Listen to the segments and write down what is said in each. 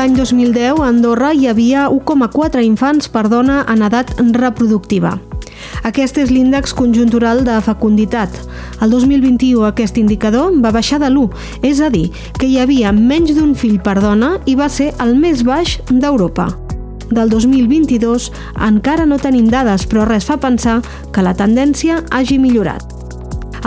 L'any 2010 a Andorra hi havia 1,4 infants per dona en edat reproductiva. Aquest és l'índex conjuntural de fecunditat. El 2021 aquest indicador va baixar de l'1, és a dir, que hi havia menys d'un fill per dona i va ser el més baix d'Europa. Del 2022 encara no tenim dades, però res fa pensar que la tendència hagi millorat.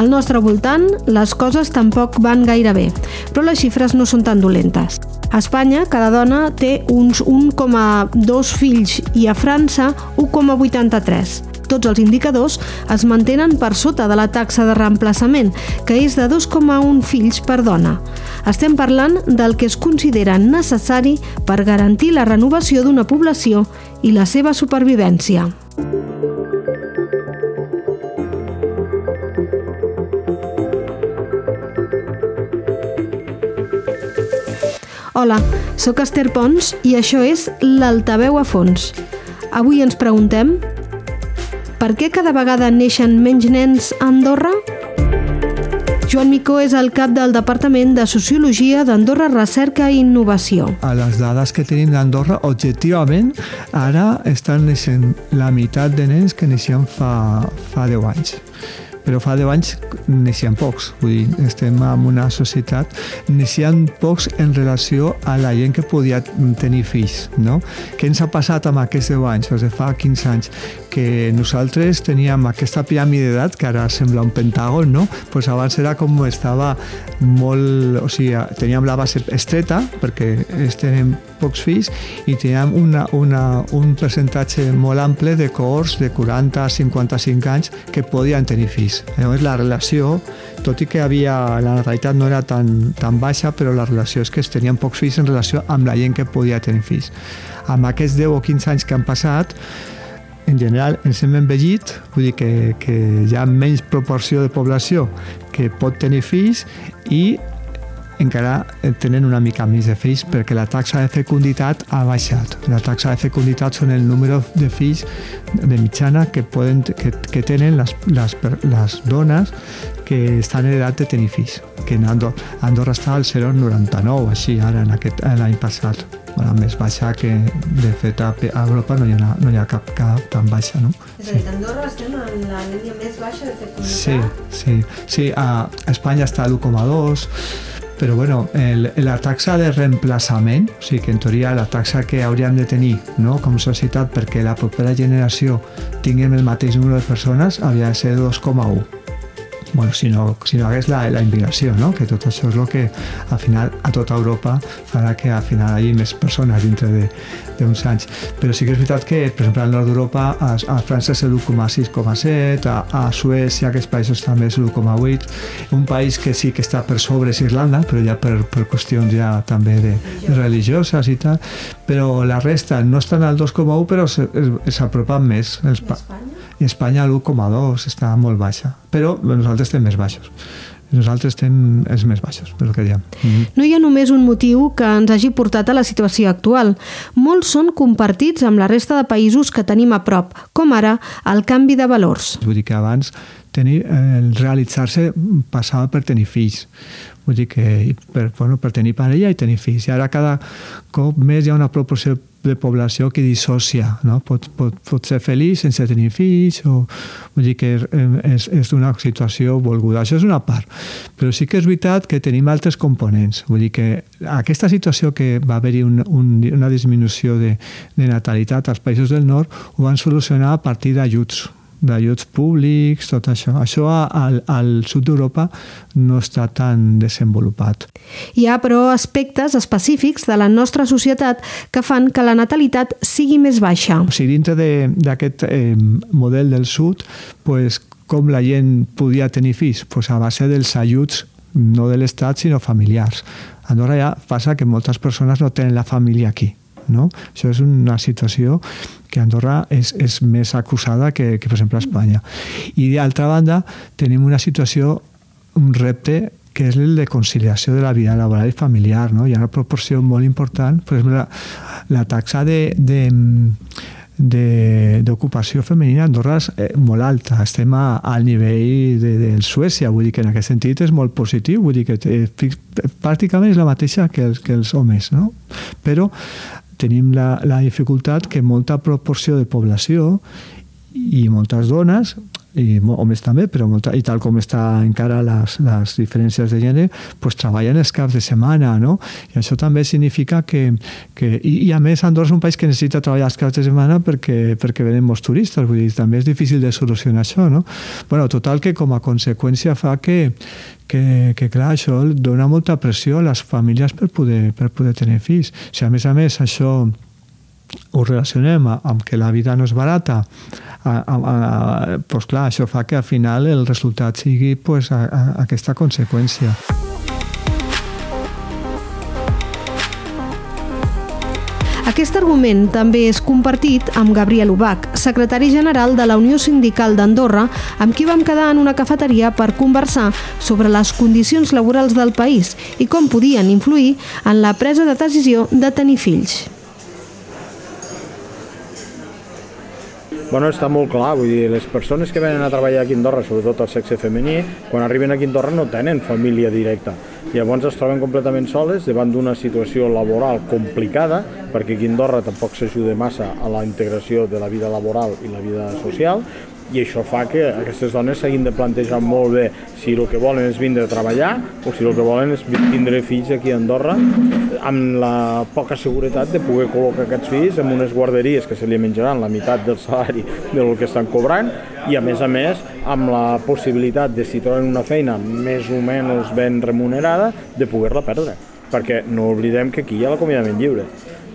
Al nostre voltant, les coses tampoc van gaire bé, però les xifres no són tan dolentes. A Espanya, cada dona té uns 1,2 fills i a França 1,83 tots els indicadors es mantenen per sota de la taxa de reemplaçament, que és de 2,1 fills per dona. Estem parlant del que es considera necessari per garantir la renovació d'una població i la seva supervivència. Hola, sóc Esther Pons i això és l'Altaveu a fons. Avui ens preguntem per què cada vegada neixen menys nens a Andorra? Joan Micó és el cap del Departament de Sociologia d'Andorra Recerca i Innovació. A les dades que tenim d'Andorra, objectivament, ara estan neixent la meitat de nens que neixien fa, fa 10 anys però fa 10 anys neixien pocs. Vull dir, estem en una societat, neixien pocs en relació a la gent que podia tenir fills. No? Què ens ha passat amb aquests 10 anys, o sigui, fa 15 anys? Que nosaltres teníem aquesta piràmide d'edat, que ara sembla un pentàgon, no? pues abans era com estava molt... O sigui, teníem la base estreta, perquè tenim pocs fills, i teníem una, una, un percentatge molt ample de cohorts de 40-55 anys que podien tenir fills. Llavors la relació, tot i que havia, la natalitat no era tan, tan baixa, però la relació és que es tenien pocs fills en relació amb la gent que podia tenir fills. Amb aquests 10 o 15 anys que han passat, en general ens hem envellit, vull dir que, que hi ha menys proporció de població que pot tenir fills i encara tenen una mica més de fills perquè la taxa de fecunditat ha baixat. La taxa de fecunditat són el número de fills de mitjana que, poden, que, que tenen les, les, les dones que estan en edat de tenir fills, que en Andorra, Andorra està al 0,99, així, ara, en aquest l'any passat. Bueno, més baixa que, de fet, a, Europa no hi ha, no hi ha cap, cap tan baixa, no? És a dir, Andorra estem en la línia més baixa de fecunditat? Sí, sí. sí a Espanya està a l'1,2, però bueno, el, la taxa de reemplaçament, o sigui que en teoria la taxa que hauríem de tenir no, com societat perquè la propera generació tinguem el mateix número de persones, havia de ser 2,1 bueno, si no, si no hagués la, la immigració, no? que tot això és el que al final a tota Europa farà que al final hi hagi més persones dintre d'uns anys. Però sí que és veritat que, per exemple, al nord d'Europa, a, a França és l'1,6,7, a, a Suècia, aquests països també és l'1,8, un país que sí que està per sobre és Irlanda, però ja per, per qüestions ja també de, de religioses i tal, però la resta no estan al 2,1 però s'apropen més. Els, i Espanya l'1,2 està molt baixa, però nosaltres estem més baixos nosaltres estem els més baixos, és el que diem. Mm -hmm. No hi ha només un motiu que ens hagi portat a la situació actual. Molts són compartits amb la resta de països que tenim a prop, com ara el canvi de valors. Vull dir que abans tenir, eh, realitzar-se passava per tenir fills. Vull dir que per, bueno, per tenir parella i tenir fills. I ara cada cop més hi ha una proporció de població que dissocia, no? pot, pot, pot ser feliç sense tenir fills, o vull dir que és, és una situació volguda. Això és una part. Però sí que és veritat que tenim altres components. Vull dir que aquesta situació que va haver-hi un, un, una disminució de, de natalitat als països del nord ho van solucionar a partir d'ajuts d'ajuts públics, tot això. Això al, al sud d'Europa no està tan desenvolupat. Hi ha, però, aspectes específics de la nostra societat que fan que la natalitat sigui més baixa. O sigui, dintre d'aquest eh, model del sud, pues, com la gent podia tenir fills? Pues a base dels ajuts no de l'Estat, sinó familiars. A Andorra ja passa que moltes persones no tenen la família aquí. No? Això és una situació que Andorra és, és més acusada que, que, per exemple, Espanya. I d'altra banda, tenim una situació, un repte que és el de conciliació de la vida laboral i familiar. No? Hi ha una proporció molt important, per exemple, la, la taxa de, de, d'ocupació femenina a Andorra és eh, molt alta. Estem a, al nivell de, de Suècia, vull dir que en aquest sentit és molt positiu, vull dir que eh, pràcticament és la mateixa que els, que els homes, no? Però tenim la, la dificultat que molta proporció de població i moltes dones i homes també, però molta, i tal com està encara les, les diferències de gènere, pues treballen els caps de setmana, no? I això també significa que... que i, I a més, Andorra és un país que necessita treballar els caps de setmana perquè, perquè venen molts turistes, vull dir, també és difícil de solucionar això, no? bueno, total que com a conseqüència fa que, que, que clar, això dona molta pressió a les famílies per poder, per poder tenir fills. Si a més a més això ho relacionem amb que la vida no és barata, a, a, clar, això fa que al final el resultat sigui pues, a, a, aquesta conseqüència. Aquest argument també és compartit amb Gabriel Ubach, secretari general de la Unió Sindical d'Andorra, amb qui vam quedar en una cafeteria per conversar sobre les condicions laborals del país i com podien influir en la presa de decisió de tenir fills. Bueno, està molt clar, vull dir, les persones que venen a treballar aquí a Andorra, sobretot el sexe femení, quan arriben aquí a Andorra no tenen família directa. Llavors es troben completament soles davant d'una situació laboral complicada, perquè aquí a tampoc s'ajuda massa a la integració de la vida laboral i la vida social, i això fa que aquestes dones s'hagin de plantejar molt bé si el que volen és vindre a treballar o si el que volen és tindre fills aquí a Andorra amb la poca seguretat de poder col·locar aquests fills en unes guarderies que se li menjaran la meitat del salari del que estan cobrant i a més a més amb la possibilitat de si troben una feina més o menys ben remunerada de poder-la perdre. Perquè no oblidem que aquí hi ha l'acomiadament lliure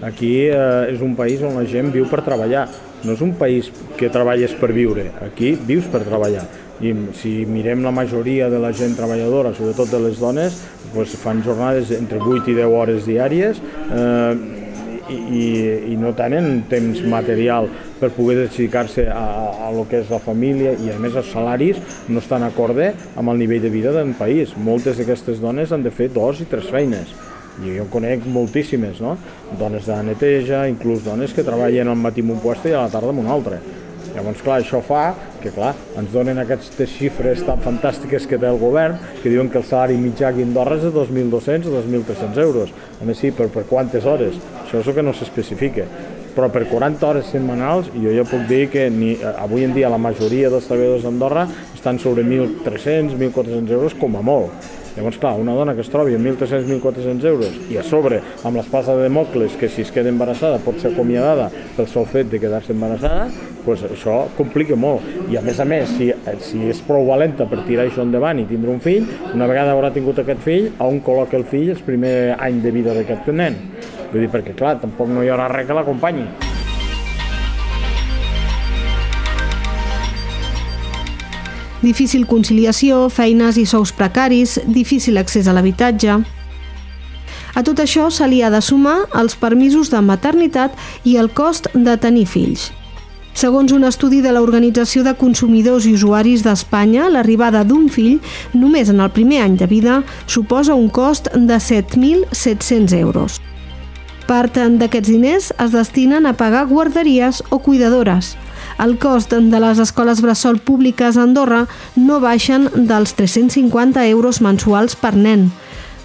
aquí eh, és un país on la gent viu per treballar no és un país que treballes per viure, aquí vius per treballar. I si mirem la majoria de la gent treballadora, sobretot de les dones, doncs fan jornades entre 8 i 10 hores diàries eh, i, i, no tenen temps material per poder dedicar-se a, a, lo que és la família i a més els salaris no estan acorde amb el nivell de vida del país. Moltes d'aquestes dones han de fer dos i tres feines i jo conec moltíssimes, no? Dones de neteja, inclús dones que treballen al matí en un lloc i a la tarda en un altre. Llavors, clar, això fa que, clar, ens donen aquestes xifres tan fantàstiques que té el govern, que diuen que el salari mitjà aquí a Andorra és de 2.200 o 2.300 euros. A més, sí, però per quantes hores? Això és el que no s'especifica. Però per 40 hores setmanals, jo ja puc dir que ni, avui en dia la majoria dels treballadors d'Andorra estan sobre 1.300, 1.400 euros com a molt Llavors, clar, una dona que es trobi amb 1.300-1.400 euros i a sobre amb l'espasa de Mocles que si es queda embarassada pot ser acomiadada pel sol fet de quedar-se embarassada, pues això complica molt. I a més a més, si, si és prou valenta per tirar això endavant i tindre un fill, una vegada haurà tingut aquest fill, on col·loca el fill el primer any de vida d'aquest nen? Vull dir, perquè clar, tampoc no hi haurà res que l'acompanyi. Difícil conciliació, feines i sous precaris, difícil accés a l'habitatge... A tot això se li ha de sumar els permisos de maternitat i el cost de tenir fills. Segons un estudi de l'Organització de Consumidors i Usuaris d'Espanya, l'arribada d'un fill, només en el primer any de vida, suposa un cost de 7.700 euros. Part d'aquests diners es destinen a pagar guarderies o cuidadores – el cost de les escoles bressol públiques a Andorra no baixen dels 350 euros mensuals per nen.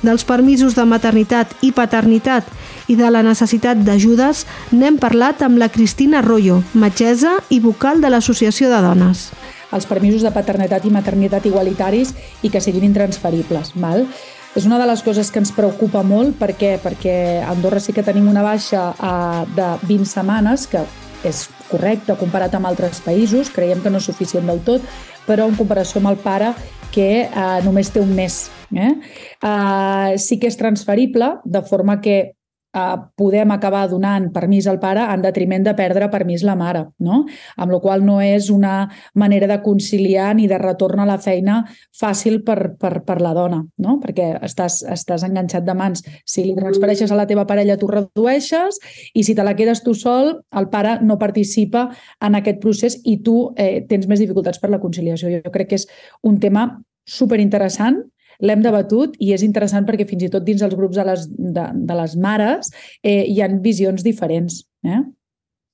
Dels permisos de maternitat i paternitat i de la necessitat d'ajudes n'hem parlat amb la Cristina Arroyo, metgessa i vocal de l'Associació de Dones els permisos de paternitat i maternitat igualitaris i que siguin intransferibles. Val? És una de les coses que ens preocupa molt perquè, perquè a Andorra sí que tenim una baixa uh, de 20 setmanes, que és correcte comparat amb altres països, creiem que no és suficient del tot, però en comparació amb el pare que eh, només té un mes. Eh? Eh, sí que és transferible, de forma que eh, podem acabar donant permís al pare en detriment de perdre permís la mare, no? Amb la qual no és una manera de conciliar ni de retorn a la feina fàcil per, per, per la dona, no? Perquè estàs, estàs enganxat de mans. Si li transfereixes a la teva parella, tu redueixes i si te la quedes tu sol, el pare no participa en aquest procés i tu eh, tens més dificultats per la conciliació. Jo crec que és un tema superinteressant l'hem debatut i és interessant perquè fins i tot dins els grups de les, de, de les mares eh, hi han visions diferents. Eh?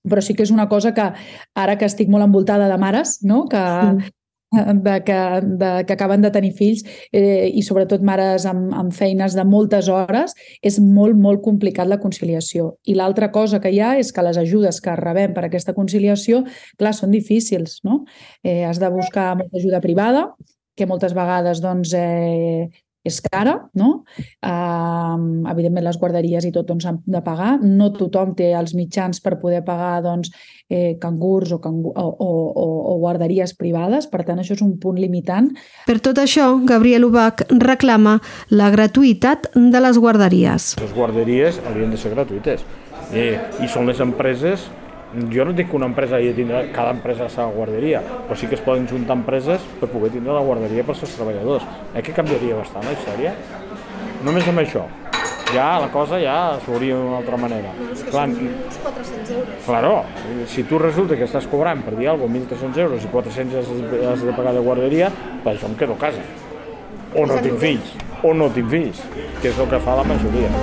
però sí que és una cosa que ara que estic molt envoltada de mares, no? que, sí de que, de, que acaben de tenir fills eh, i sobretot mares amb, amb feines de moltes hores, és molt, molt complicat la conciliació. I l'altra cosa que hi ha és que les ajudes que rebem per aquesta conciliació, clar, són difícils, no? Eh, has de buscar molta ajuda privada, que moltes vegades doncs, eh, és cara, no? Uh, evidentment les guarderies i tot doncs, han de pagar. No tothom té els mitjans per poder pagar doncs, eh, cangurs o, cangur, o, o, o guarderies privades, per tant això és un punt limitant. Per tot això, Gabriel Ubach reclama la gratuïtat de les guarderies. Les guarderies haurien de ser gratuïtes i, i són les empreses jo no dic que una empresa hagi de tindre cada empresa la seva guarderia, però sí que es poden juntar empreses per poder tindre la guarderia pels seus treballadors. Eh que canviaria bastant la història? Només amb això. Ja la cosa ja es veuria d'una altra manera. No, és que Clar, són uns 400 euros. Claro, si tu resulta que estàs cobrant per dir alguna cosa 1.300 euros i 400 has, has de pagar de guarderia, per això em quedo a casa. O no tinc fills, o no tinc fills, que és el que fa la majoria.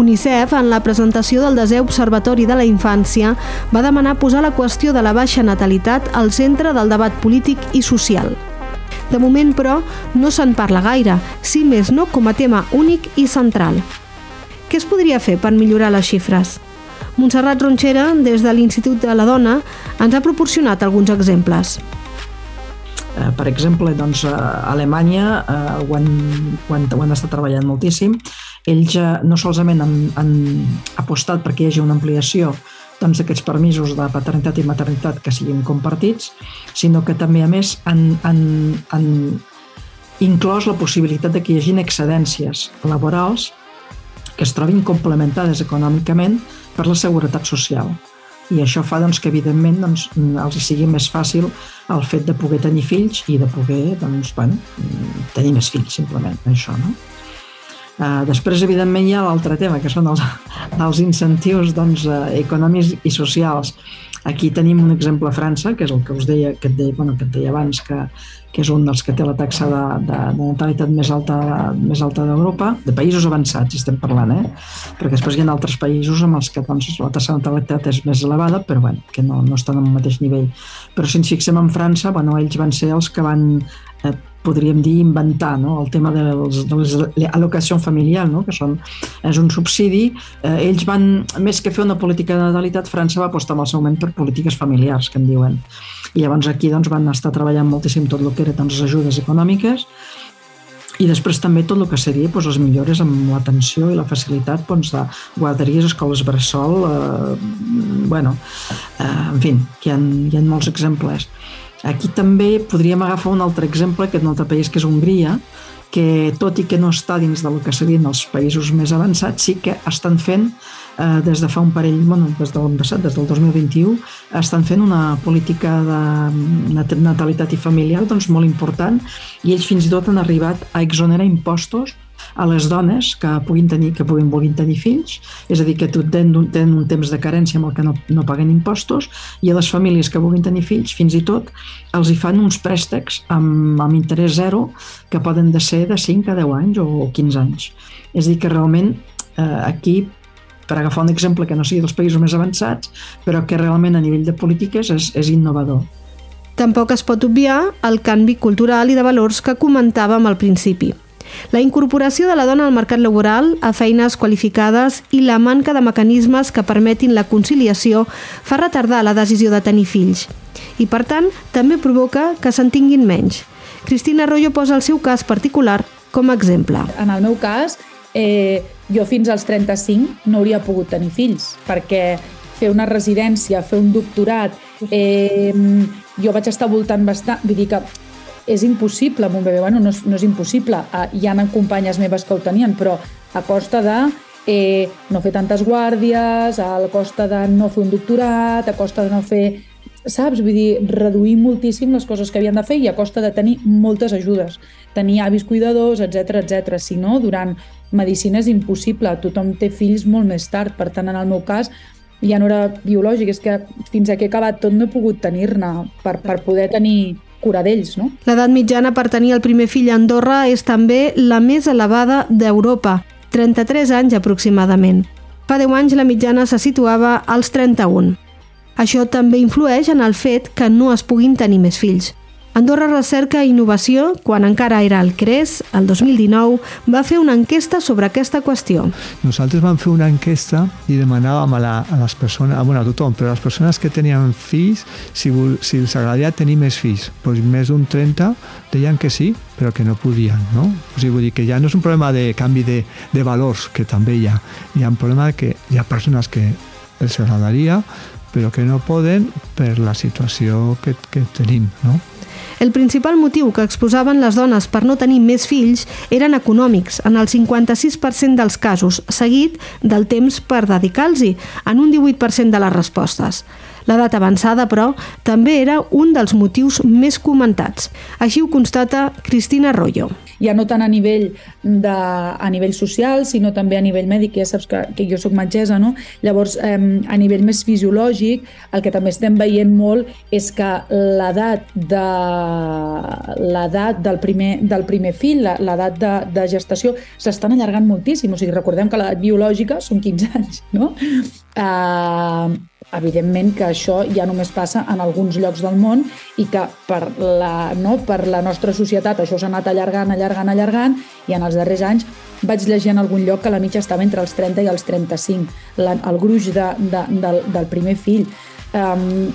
UNICEF, en la presentació del desè Observatori de la Infància, va demanar posar la qüestió de la baixa natalitat al centre del debat polític i social. De moment, però, no se'n parla gaire, si més no com a tema únic i central. Què es podria fer per millorar les xifres? Montserrat Ronxera, des de l'Institut de la Dona, ens ha proporcionat alguns exemples. Eh, per exemple, doncs, a Alemanya eh, han, ho han estat treballant moltíssim. Ells eh, no solament han, han apostat perquè hi hagi una ampliació doncs, d'aquests permisos de paternitat i maternitat que siguin compartits, sinó que també, a més, han, han, han inclòs la possibilitat de que hi hagin excedències laborals que es trobin complementades econòmicament per la seguretat social i això fa doncs, que evidentment doncs, els sigui més fàcil el fet de poder tenir fills i de poder doncs, bueno, tenir més fills simplement, això. No? Uh, després, evidentment, hi ha l'altre tema, que són els, els incentius doncs, uh, econòmics i socials. Aquí tenim un exemple a França, que és el que us deia, que et deia, bueno, que et deia abans, que, que és un dels que té la taxa de, de, de natalitat més alta, més alta d'Europa, de països avançats estem parlant, eh? perquè després hi ha altres països amb els que doncs, la taxa de natalitat és més elevada, però bueno, que no, no estan al mateix nivell. Però si ens fixem en França, bueno, ells van ser els que van eh, podríem dir inventar no? el tema de, les, familiar, no? que són, és un subsidi. Eh, ells van, més que fer una política de natalitat, França va apostar en el seu moment per polítiques familiars, que en diuen. I llavors aquí doncs, van estar treballant moltíssim tot el que eren doncs, les ajudes econòmiques i després també tot el que seria doncs, les millores amb l'atenció i la facilitat doncs, de guarderies, escoles bressol, eh, bueno, eh, en fi, hi ha, hi ha molts exemples. Aquí també podríem agafar un altre exemple, que és un altre país, que és Hongria, que tot i que no està dins del que serien els països més avançats, sí que estan fent eh, des de fa un parell, bueno, des de l'any passat, des del 2021, estan fent una política de natalitat i familiar doncs, molt important i ells fins i tot han arribat a exonerar impostos a les dones que puguin tenir, que puguin vulguin tenir fills, és a dir, que tenen, tenen un temps de carència amb el que no, no paguen impostos, i a les famílies que vulguin tenir fills, fins i tot, els hi fan uns préstecs amb, amb interès zero que poden de ser de 5 a 10 anys o 15 anys. És a dir, que realment eh, aquí per agafar un exemple que no sigui dels països més avançats, però que realment a nivell de polítiques és, és innovador. Tampoc es pot obviar el canvi cultural i de valors que comentàvem al principi. La incorporació de la dona al mercat laboral, a feines qualificades i la manca de mecanismes que permetin la conciliació fa retardar la decisió de tenir fills i, per tant, també provoca que se'n tinguin menys. Cristina Arroyo posa el seu cas particular com a exemple. En el meu cas, eh, jo fins als 35 no hauria pogut tenir fills, perquè fer una residència, fer un doctorat, eh, jo vaig estar voltant bastant, vull dir que és impossible amb un bebè. Bueno, no és, no és impossible. Uh, hi ha companyes meves que ho tenien, però a costa de eh, no fer tantes guàrdies, a costa de no fer un doctorat, a costa de no fer... Saps? Vull dir, reduir moltíssim les coses que havien de fer i a costa de tenir moltes ajudes. Tenir avis cuidadors, etc etc. Si no, durant medicina és impossible. Tothom té fills molt més tard. Per tant, en el meu cas, ja no era biològic, és que fins que he acabat tot no he pogut tenir-ne per, per poder tenir cura d'ells. No? L'edat mitjana per tenir el primer fill a Andorra és també la més elevada d'Europa, 33 anys aproximadament. Fa 10 anys la mitjana se situava als 31. Això també influeix en el fet que no es puguin tenir més fills. Andorra Recerca i Innovació, quan encara era el CRES, el 2019, va fer una enquesta sobre aquesta qüestió. Nosaltres vam fer una enquesta i demanàvem a, la, a les persones, a, bueno, a tothom, però a les persones que tenien fills, si, si els agradaria tenir més fills. Pues més d'un 30 deien que sí, però que no podien, no? O sigui, vull dir que ja no és un problema de canvi de, de valors, que també hi ha. Hi ha un problema que hi ha persones que els agradaria, però que no poden per la situació que, que tenim, no? El principal motiu que exposaven les dones per no tenir més fills eren econòmics, en el 56% dels casos, seguit del temps per dedicar-los-hi, en un 18% de les respostes. L'edat avançada, però, també era un dels motius més comentats. Així ho constata Cristina Arroyo ja no tant a nivell, de, a nivell social, sinó també a nivell mèdic, ja saps que, que jo sóc metgessa, no? Llavors, eh, a nivell més fisiològic, el que també estem veient molt és que l'edat de l'edat del primer, del primer fill, l'edat de, de gestació, s'estan allargant moltíssim. O sigui, recordem que l'edat biològica són 15 anys, no? Eh, evidentment que això ja només passa en alguns llocs del món i que per la, no, per la nostra societat això s'ha anat allargant, allargant, allargant i en els darrers anys vaig llegir en algun lloc que la mitja estava entre els 30 i els 35, la, el gruix de, de, del, del primer fill. Um,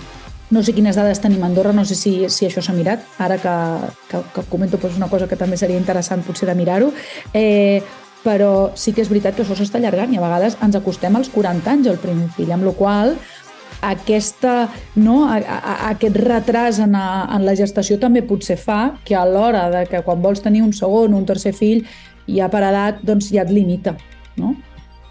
no sé quines dades tenim a Andorra, no sé si, si això s'ha mirat, ara que, que, que comento doncs, una cosa que també seria interessant potser de mirar-ho, eh, però sí que és veritat que això s'està allargant i a vegades ens acostem als 40 anys el primer fill, amb la qual aquesta, no, a, a, aquest retras en, a, en la gestació també potser fa que a l'hora de que quan vols tenir un segon o un tercer fill ja per edat doncs ja et limita. No?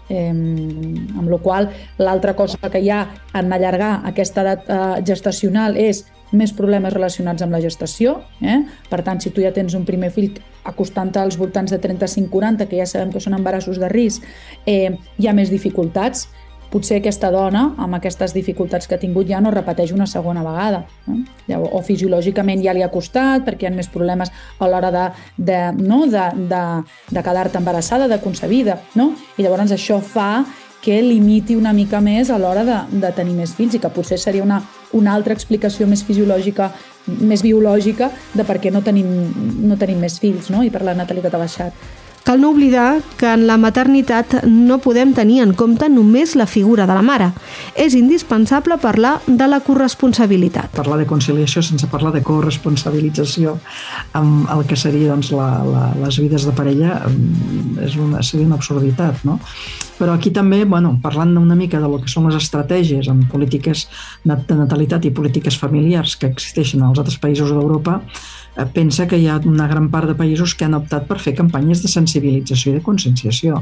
Eh, amb la qual l'altra cosa que hi ha en allargar aquesta edat eh, gestacional és més problemes relacionats amb la gestació. Eh? Per tant, si tu ja tens un primer fill acostant-te als voltants de 35-40, que ja sabem que són embarassos de risc, eh, hi ha més dificultats potser aquesta dona, amb aquestes dificultats que ha tingut, ja no repeteix una segona vegada. No? O fisiològicament ja li ha costat, perquè hi ha més problemes a l'hora de, de, no? de, de, de quedar-te embarassada, de concebida. No? I llavors això fa que limiti una mica més a l'hora de, de tenir més fills i que potser seria una, una altra explicació més fisiològica, més biològica de per què no tenim, no tenim més fills no? i per la natalitat ha baixat. Cal no oblidar que en la maternitat no podem tenir en compte només la figura de la mare. És indispensable parlar de la corresponsabilitat. Parlar de conciliació sense parlar de corresponsabilització amb el que seria doncs, la, la, les vides de parella és una, seria una absurditat. No? Però aquí també, bueno, parlant una mica de lo que són les estratègies en polítiques de natalitat i polítiques familiars que existeixen als altres països d'Europa, Eh, pensa que hi ha una gran part de països que han optat per fer campanyes de sensibilització i de conscienciació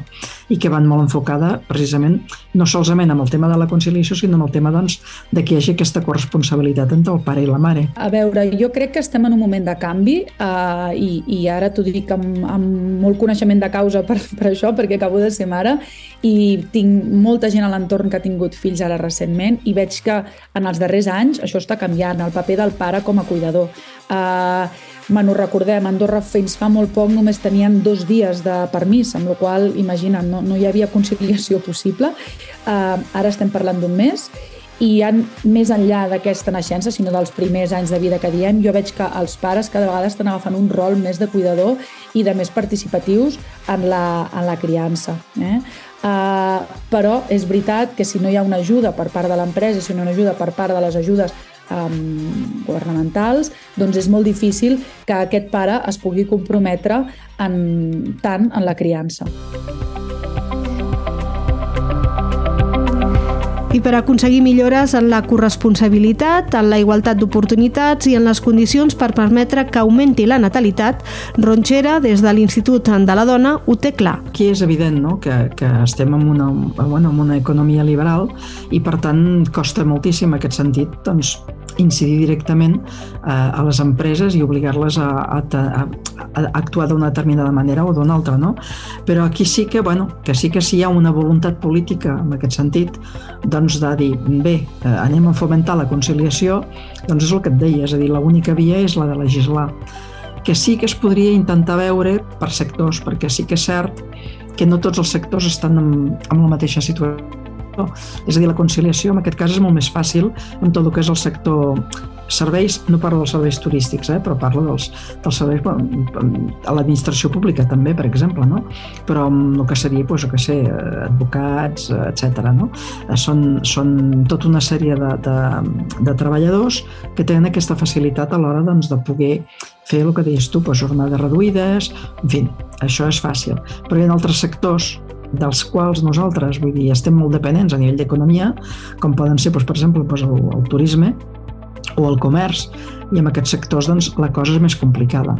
i que van molt enfocada precisament no solament amb el tema de la conciliació sinó amb el tema doncs, de que hi hagi aquesta corresponsabilitat entre el pare i la mare. A veure, jo crec que estem en un moment de canvi eh, i, i ara t'ho dic amb, amb molt coneixement de causa per, per això, perquè acabo de ser mare i tinc molta gent a l'entorn que ha tingut fills ara recentment i veig que en els darrers anys això està canviant, el paper del pare com a cuidador. Uh, Bueno, recordem, Andorra fins fa molt poc només tenien dos dies de permís, amb la qual imagina't, no, no hi havia conciliació possible. Uh, ara estem parlant d'un mes i han, més enllà d'aquesta naixença, sinó dels primers anys de vida que diem, jo veig que els pares cada vegada estan agafant un rol més de cuidador i de més participatius en la, en la criança. Eh? Uh, però és veritat que si no hi ha una ajuda per part de l'empresa, si no hi ha una ajuda per part de les ajudes um, governamentals, doncs és molt difícil que aquest pare es pugui comprometre en, tant en la criança. I per aconseguir millores en la corresponsabilitat, en la igualtat d'oportunitats i en les condicions per permetre que augmenti la natalitat, Ronxera, des de l'Institut de la Dona, ho té clar. Aquí és evident no? que, que estem en una, bueno, en una economia liberal i, per tant, costa moltíssim en aquest sentit doncs, incidir directament eh, a les empreses i obligar-les a, a, a, a actuar d'una determinada manera o d'una altra, no? Però aquí sí que, bueno, que sí que si hi ha una voluntat política en aquest sentit, doncs de dir, bé, eh, anem a fomentar la conciliació, doncs és el que et deia, és a dir, l'única via és la de legislar que sí que es podria intentar veure per sectors, perquè sí que és cert que no tots els sectors estan en, en la mateixa situació. És a dir, la conciliació en aquest cas és molt més fàcil en tot el que és el sector serveis, no parlo dels serveis turístics, eh, però parlo dels, dels serveis a l'administració pública també, per exemple, no? però amb el que seria, doncs, que sé, advocats, etc. No? Eh, són, són tota una sèrie de, de, de treballadors que tenen aquesta facilitat a l'hora doncs, de poder fer el que deies tu, doncs, jornades reduïdes, en fi, això és fàcil. Però hi ha altres sectors dels quals nosaltres, vull dir, estem molt dependents a nivell d'economia, com poden ser, doncs, per exemple, doncs, el, el turisme, o el comerç, i en aquests sectors doncs, la cosa és més complicada.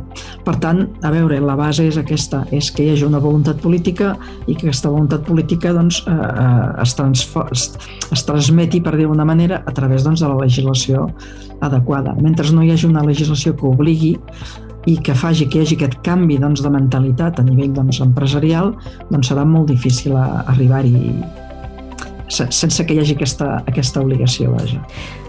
Per tant, a veure, la base és aquesta, és que hi hagi una voluntat política i que aquesta voluntat política doncs, eh, eh es, es, es transmeti, per dir d'una manera, a través doncs, de la legislació adequada. Mentre no hi hagi una legislació que obligui i que faci que hi hagi aquest canvi doncs, de mentalitat a nivell doncs, empresarial, doncs serà molt difícil arribar-hi sense que hi hagi aquesta, aquesta obligació. Vaja.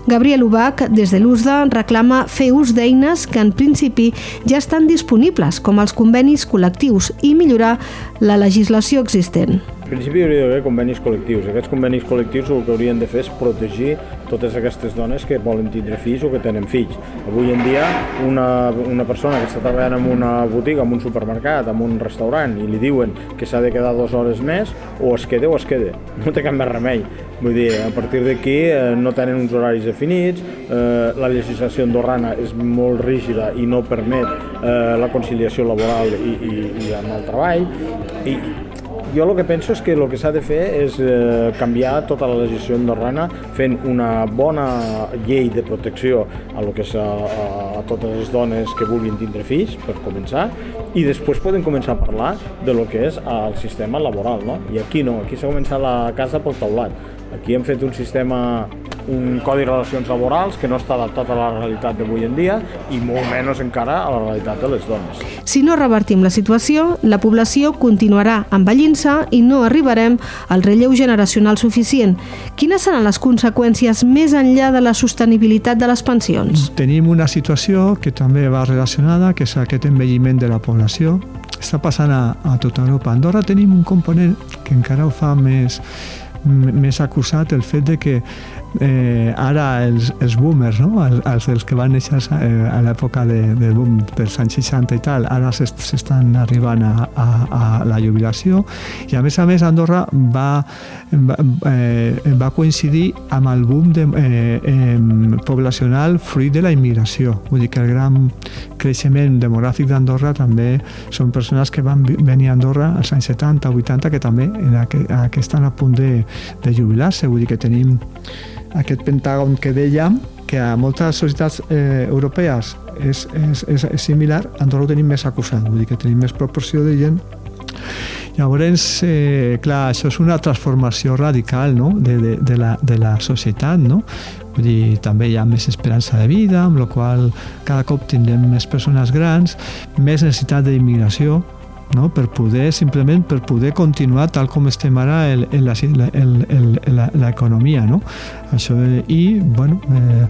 Gabriel Ubach, des de l'USDA, reclama fer ús d'eines que en principi ja estan disponibles, com els convenis col·lectius, i millorar la legislació existent. Principi hauria d'haver convenis col·lectius. Aquests convenis col·lectius el que haurien de fer és protegir totes aquestes dones que volen tindre fills o que tenen fills. Avui en dia, una, una persona que està treballant en una botiga, en un supermercat, en un restaurant, i li diuen que s'ha de quedar dues hores més, o es queda o es queda. No té cap més remei. Vull dir, a partir d'aquí eh, no tenen uns horaris definits, eh, la legislació andorrana és molt rígida i no permet eh, la conciliació laboral i, i, i amb el treball, i jo el que penso és que el que s'ha de fer és eh, canviar tota la legislació andorrana fent una bona llei de protecció a, lo que és a, a totes les dones que vulguin tindre fills, per començar, i després poden començar a parlar de lo que és el sistema laboral, no? I aquí no, aquí s'ha començat la casa pel taulat. Aquí hem fet un sistema un codi de relacions laborals que no està adaptat a la realitat d'avui en dia i molt menys encara a la realitat de les dones. Si no revertim la situació, la població continuarà envellint-se i no arribarem al relleu generacional suficient. Quines seran les conseqüències més enllà de la sostenibilitat de les pensions? Tenim una situació que també va relacionada, que és aquest envelliment de la població. Està passant a, a tota Europa. A Andorra tenim un component que encara ho fa més, més acusat, el fet de que eh, ara els, els boomers, no? els, els, els que van néixer eh, a l'època de, de boom dels anys 60 i tal, ara s'estan arribant a, a, a la jubilació i a més a més Andorra va, va, eh, va coincidir amb el boom de, eh, eh, poblacional fruit de la immigració. Vull dir que el gran creixement demogràfic d'Andorra també són persones que van venir a Andorra als anys 70, 80, que també en aqu estan a punt de, de jubilar-se. Vull dir que tenim aquest pentàgon que dèiem, que a moltes societats eh, europees és, és, és, és similar, Andorra ho tenim més acusat, vull dir que tenim més proporció de gent Llavors, eh, clar, això és una transformació radical no? de, de, de, la, de la societat, no? Vull dir, també hi ha més esperança de vida, amb la qual cada cop tindrem més persones grans, més necessitat d'immigració, no? per poder, simplement per poder continuar tal com estem ara l'economia. No? Això, I, bueno, eh,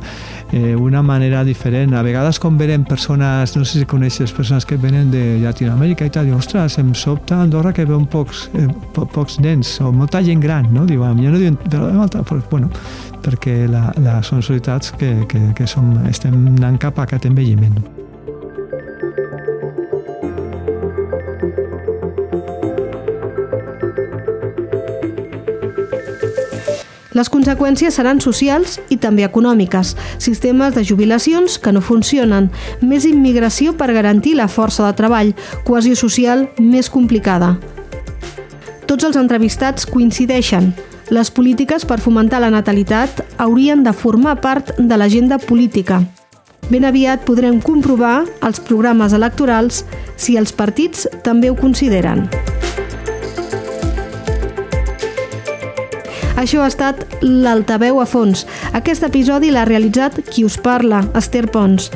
eh, una manera diferent. A vegades quan veiem persones, no sé si coneixes persones que venen de Llatinoamèrica i tal, diu, ostres, em sobta Andorra que veuen pocs, eh, po pocs nens o molta gent gran, no? Diu, jo no diuen, però bueno, perquè la, la, són societats que, que, que som, estem anant cap a aquest envelliment. Les conseqüències seran socials i també econòmiques, sistemes de jubilacions que no funcionen, més immigració per garantir la força de treball, cohesió social més complicada. Tots els entrevistats coincideixen. Les polítiques per fomentar la natalitat haurien de formar part de l'agenda política. Ben aviat podrem comprovar els programes electorals si els partits també ho consideren. Això ha estat l'Altaveu a fons. Aquest episodi l'ha realitzat qui us parla, Esther Pons.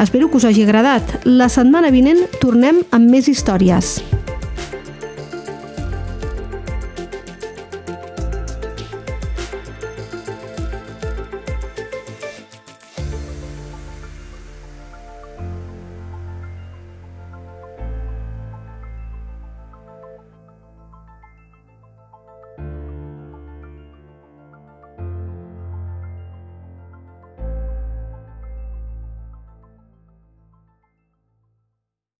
Espero que us hagi agradat. La setmana vinent tornem amb més històries.